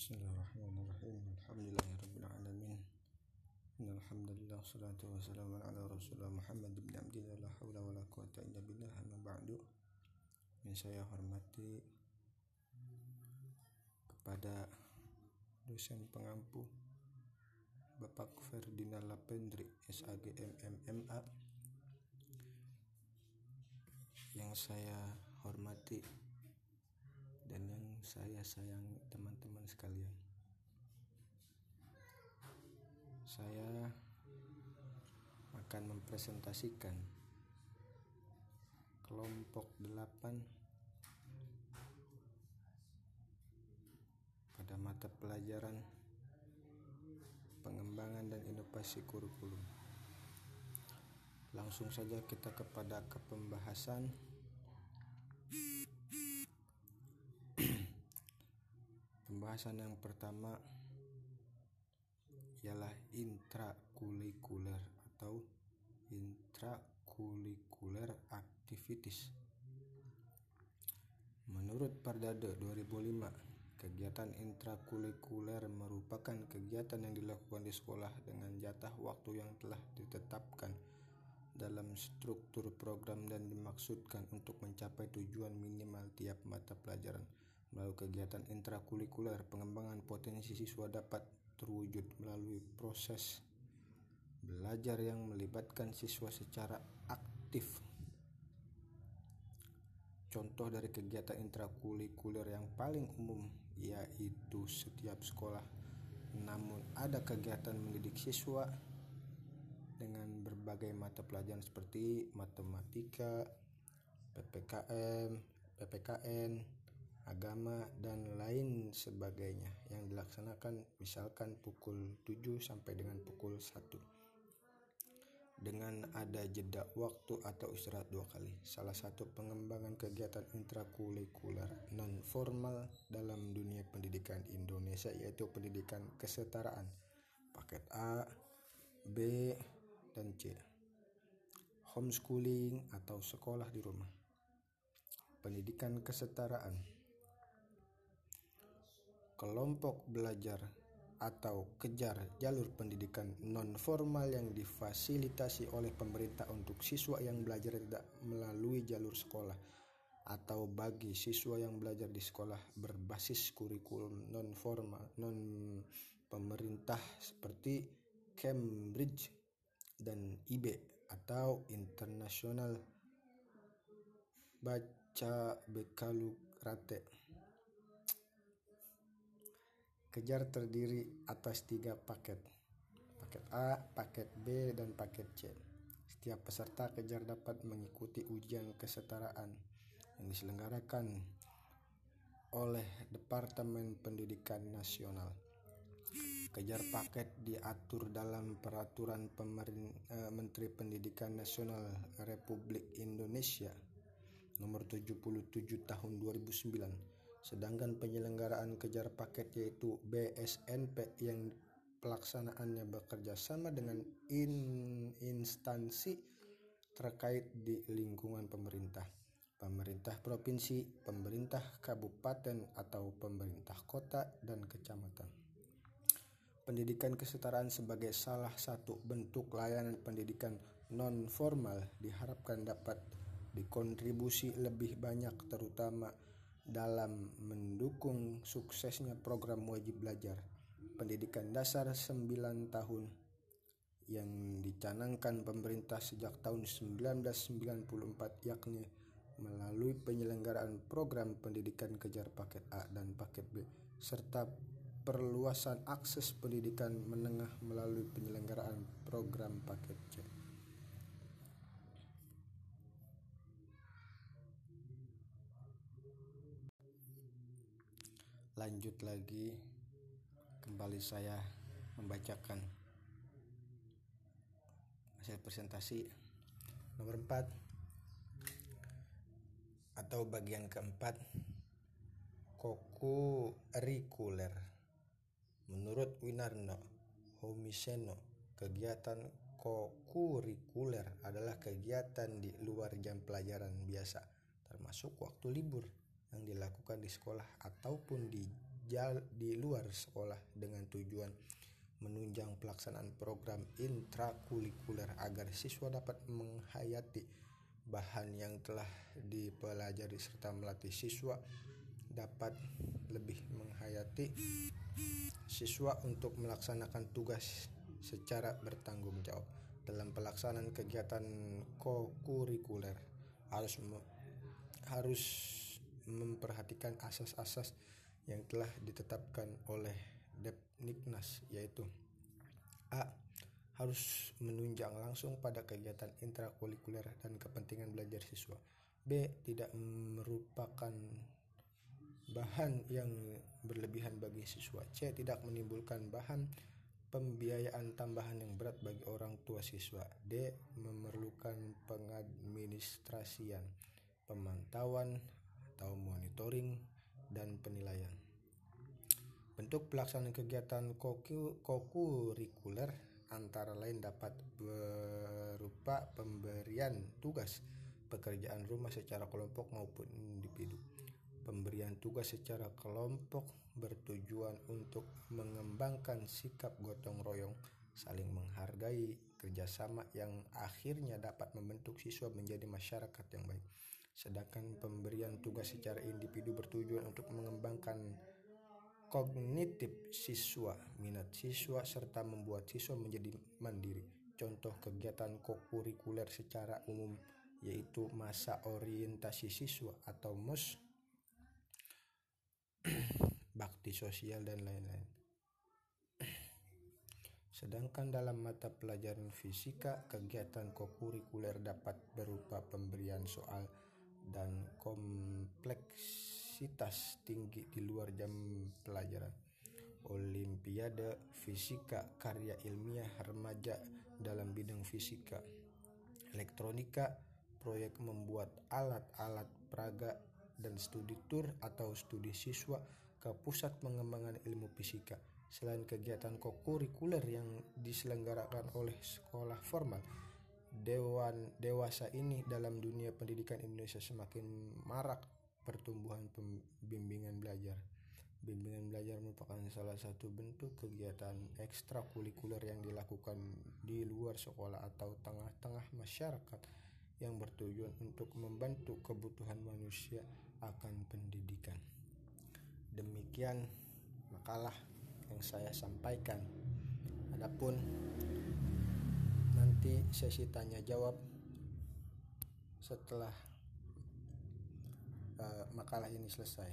Bismillahirrahmanirrahim. Alhamdulillahirabbil Innal hamdalillah salatu wassalamu ala Rasulullah Muhammad bin Abdillah la haula wala quwata illa billah amma ba'du. Yang saya hormati kepada dosen pengampu Bapak Ferdinand Lapendri SAG MMMA yang saya hormati dan yang saya sayang teman-teman sekalian. Saya akan mempresentasikan kelompok 8 pada mata pelajaran pengembangan dan inovasi kurikulum. Langsung saja kita kepada ke pembahasan Pembahasan yang pertama ialah intrakurikuler atau intrakurikuler activities. Menurut Perdada 2005, kegiatan intrakurikuler merupakan kegiatan yang dilakukan di sekolah dengan jatah waktu yang telah ditetapkan dalam struktur program dan dimaksudkan untuk mencapai tujuan minimal tiap mata pelajaran Melalui kegiatan intrakurikuler, pengembangan potensi siswa dapat terwujud melalui proses belajar yang melibatkan siswa secara aktif. Contoh dari kegiatan intrakurikuler yang paling umum yaitu setiap sekolah. Namun ada kegiatan mendidik siswa dengan berbagai mata pelajaran seperti matematika, PPKM, PPKN, agama, dan lain sebagainya yang dilaksanakan misalkan pukul 7 sampai dengan pukul 1 dengan ada jeda waktu atau istirahat dua kali. Salah satu pengembangan kegiatan intrakurikuler non formal dalam dunia pendidikan Indonesia yaitu pendidikan kesetaraan paket A, B, dan C. Homeschooling atau sekolah di rumah. Pendidikan kesetaraan kelompok belajar atau kejar jalur pendidikan non formal yang difasilitasi oleh pemerintah untuk siswa yang belajar tidak melalui jalur sekolah atau bagi siswa yang belajar di sekolah berbasis kurikulum non formal non pemerintah seperti Cambridge dan IB atau International Baca Bekalu Rate Kejar terdiri atas tiga paket, paket A, paket B, dan paket C. Setiap peserta kejar dapat mengikuti ujian kesetaraan yang diselenggarakan oleh Departemen Pendidikan Nasional. Kejar paket diatur dalam Peraturan Pemerin, eh, Menteri Pendidikan Nasional Republik Indonesia Nomor 77 Tahun 2009 Sedangkan penyelenggaraan kejar paket yaitu BSNP yang pelaksanaannya bekerja sama dengan in, instansi terkait di lingkungan pemerintah, pemerintah provinsi, pemerintah kabupaten atau pemerintah kota dan kecamatan. Pendidikan kesetaraan sebagai salah satu bentuk layanan pendidikan non formal diharapkan dapat dikontribusi lebih banyak terutama dalam mendukung suksesnya program wajib belajar pendidikan dasar 9 tahun yang dicanangkan pemerintah sejak tahun 1994 yakni melalui penyelenggaraan program pendidikan kejar paket A dan paket B serta perluasan akses pendidikan menengah melalui penyelenggaraan program paket C. lanjut lagi. Kembali saya membacakan. Hasil presentasi nomor 4 atau bagian keempat. Koku rikuler menurut Winarno Homiseno kegiatan kokurikuler adalah kegiatan di luar jam pelajaran biasa termasuk waktu libur yang dilakukan di sekolah ataupun di di luar sekolah dengan tujuan menunjang pelaksanaan program intrakurikuler agar siswa dapat menghayati bahan yang telah dipelajari serta melatih siswa dapat lebih menghayati siswa untuk melaksanakan tugas secara bertanggung jawab. Dalam pelaksanaan kegiatan kokurikuler harus harus memperhatikan asas-asas yang telah ditetapkan oleh Depniknas yaitu A. Harus menunjang langsung pada kegiatan intrakurikuler dan kepentingan belajar siswa. B. Tidak merupakan bahan yang berlebihan bagi siswa. C. Tidak menimbulkan bahan pembiayaan tambahan yang berat bagi orang tua siswa. D. Memerlukan pengadministrasian, pemantauan atau monitoring dan penilaian. Bentuk pelaksanaan kegiatan kokurikuler antara lain dapat berupa pemberian tugas pekerjaan rumah secara kelompok maupun individu. Pemberian tugas secara kelompok bertujuan untuk mengembangkan sikap gotong royong, saling menghargai, kerjasama yang akhirnya dapat membentuk siswa menjadi masyarakat yang baik. Sedangkan pemberian tugas secara individu bertujuan untuk mengembangkan kognitif siswa, minat siswa, serta membuat siswa menjadi mandiri. Contoh kegiatan kokurikuler secara umum yaitu masa orientasi siswa atau MOS, bakti sosial dan lain-lain. Sedangkan dalam mata pelajaran fisika, kegiatan kokurikuler dapat berupa pemberian soal dan kompleks intensitas tinggi di luar jam pelajaran. Olimpiade Fisika Karya Ilmiah Remaja dalam bidang fisika. Elektronika proyek membuat alat-alat peraga dan studi tur atau studi siswa ke pusat pengembangan ilmu fisika. Selain kegiatan kokurikuler yang diselenggarakan oleh sekolah formal, dewan dewasa ini dalam dunia pendidikan Indonesia semakin marak pertumbuhan pembimbingan belajar. Bimbingan belajar merupakan salah satu bentuk kegiatan ekstrakurikuler yang dilakukan di luar sekolah atau tengah-tengah masyarakat yang bertujuan untuk membantu kebutuhan manusia akan pendidikan. Demikian makalah yang saya sampaikan. Adapun nanti sesi tanya jawab setelah uh, makalah ini selesai.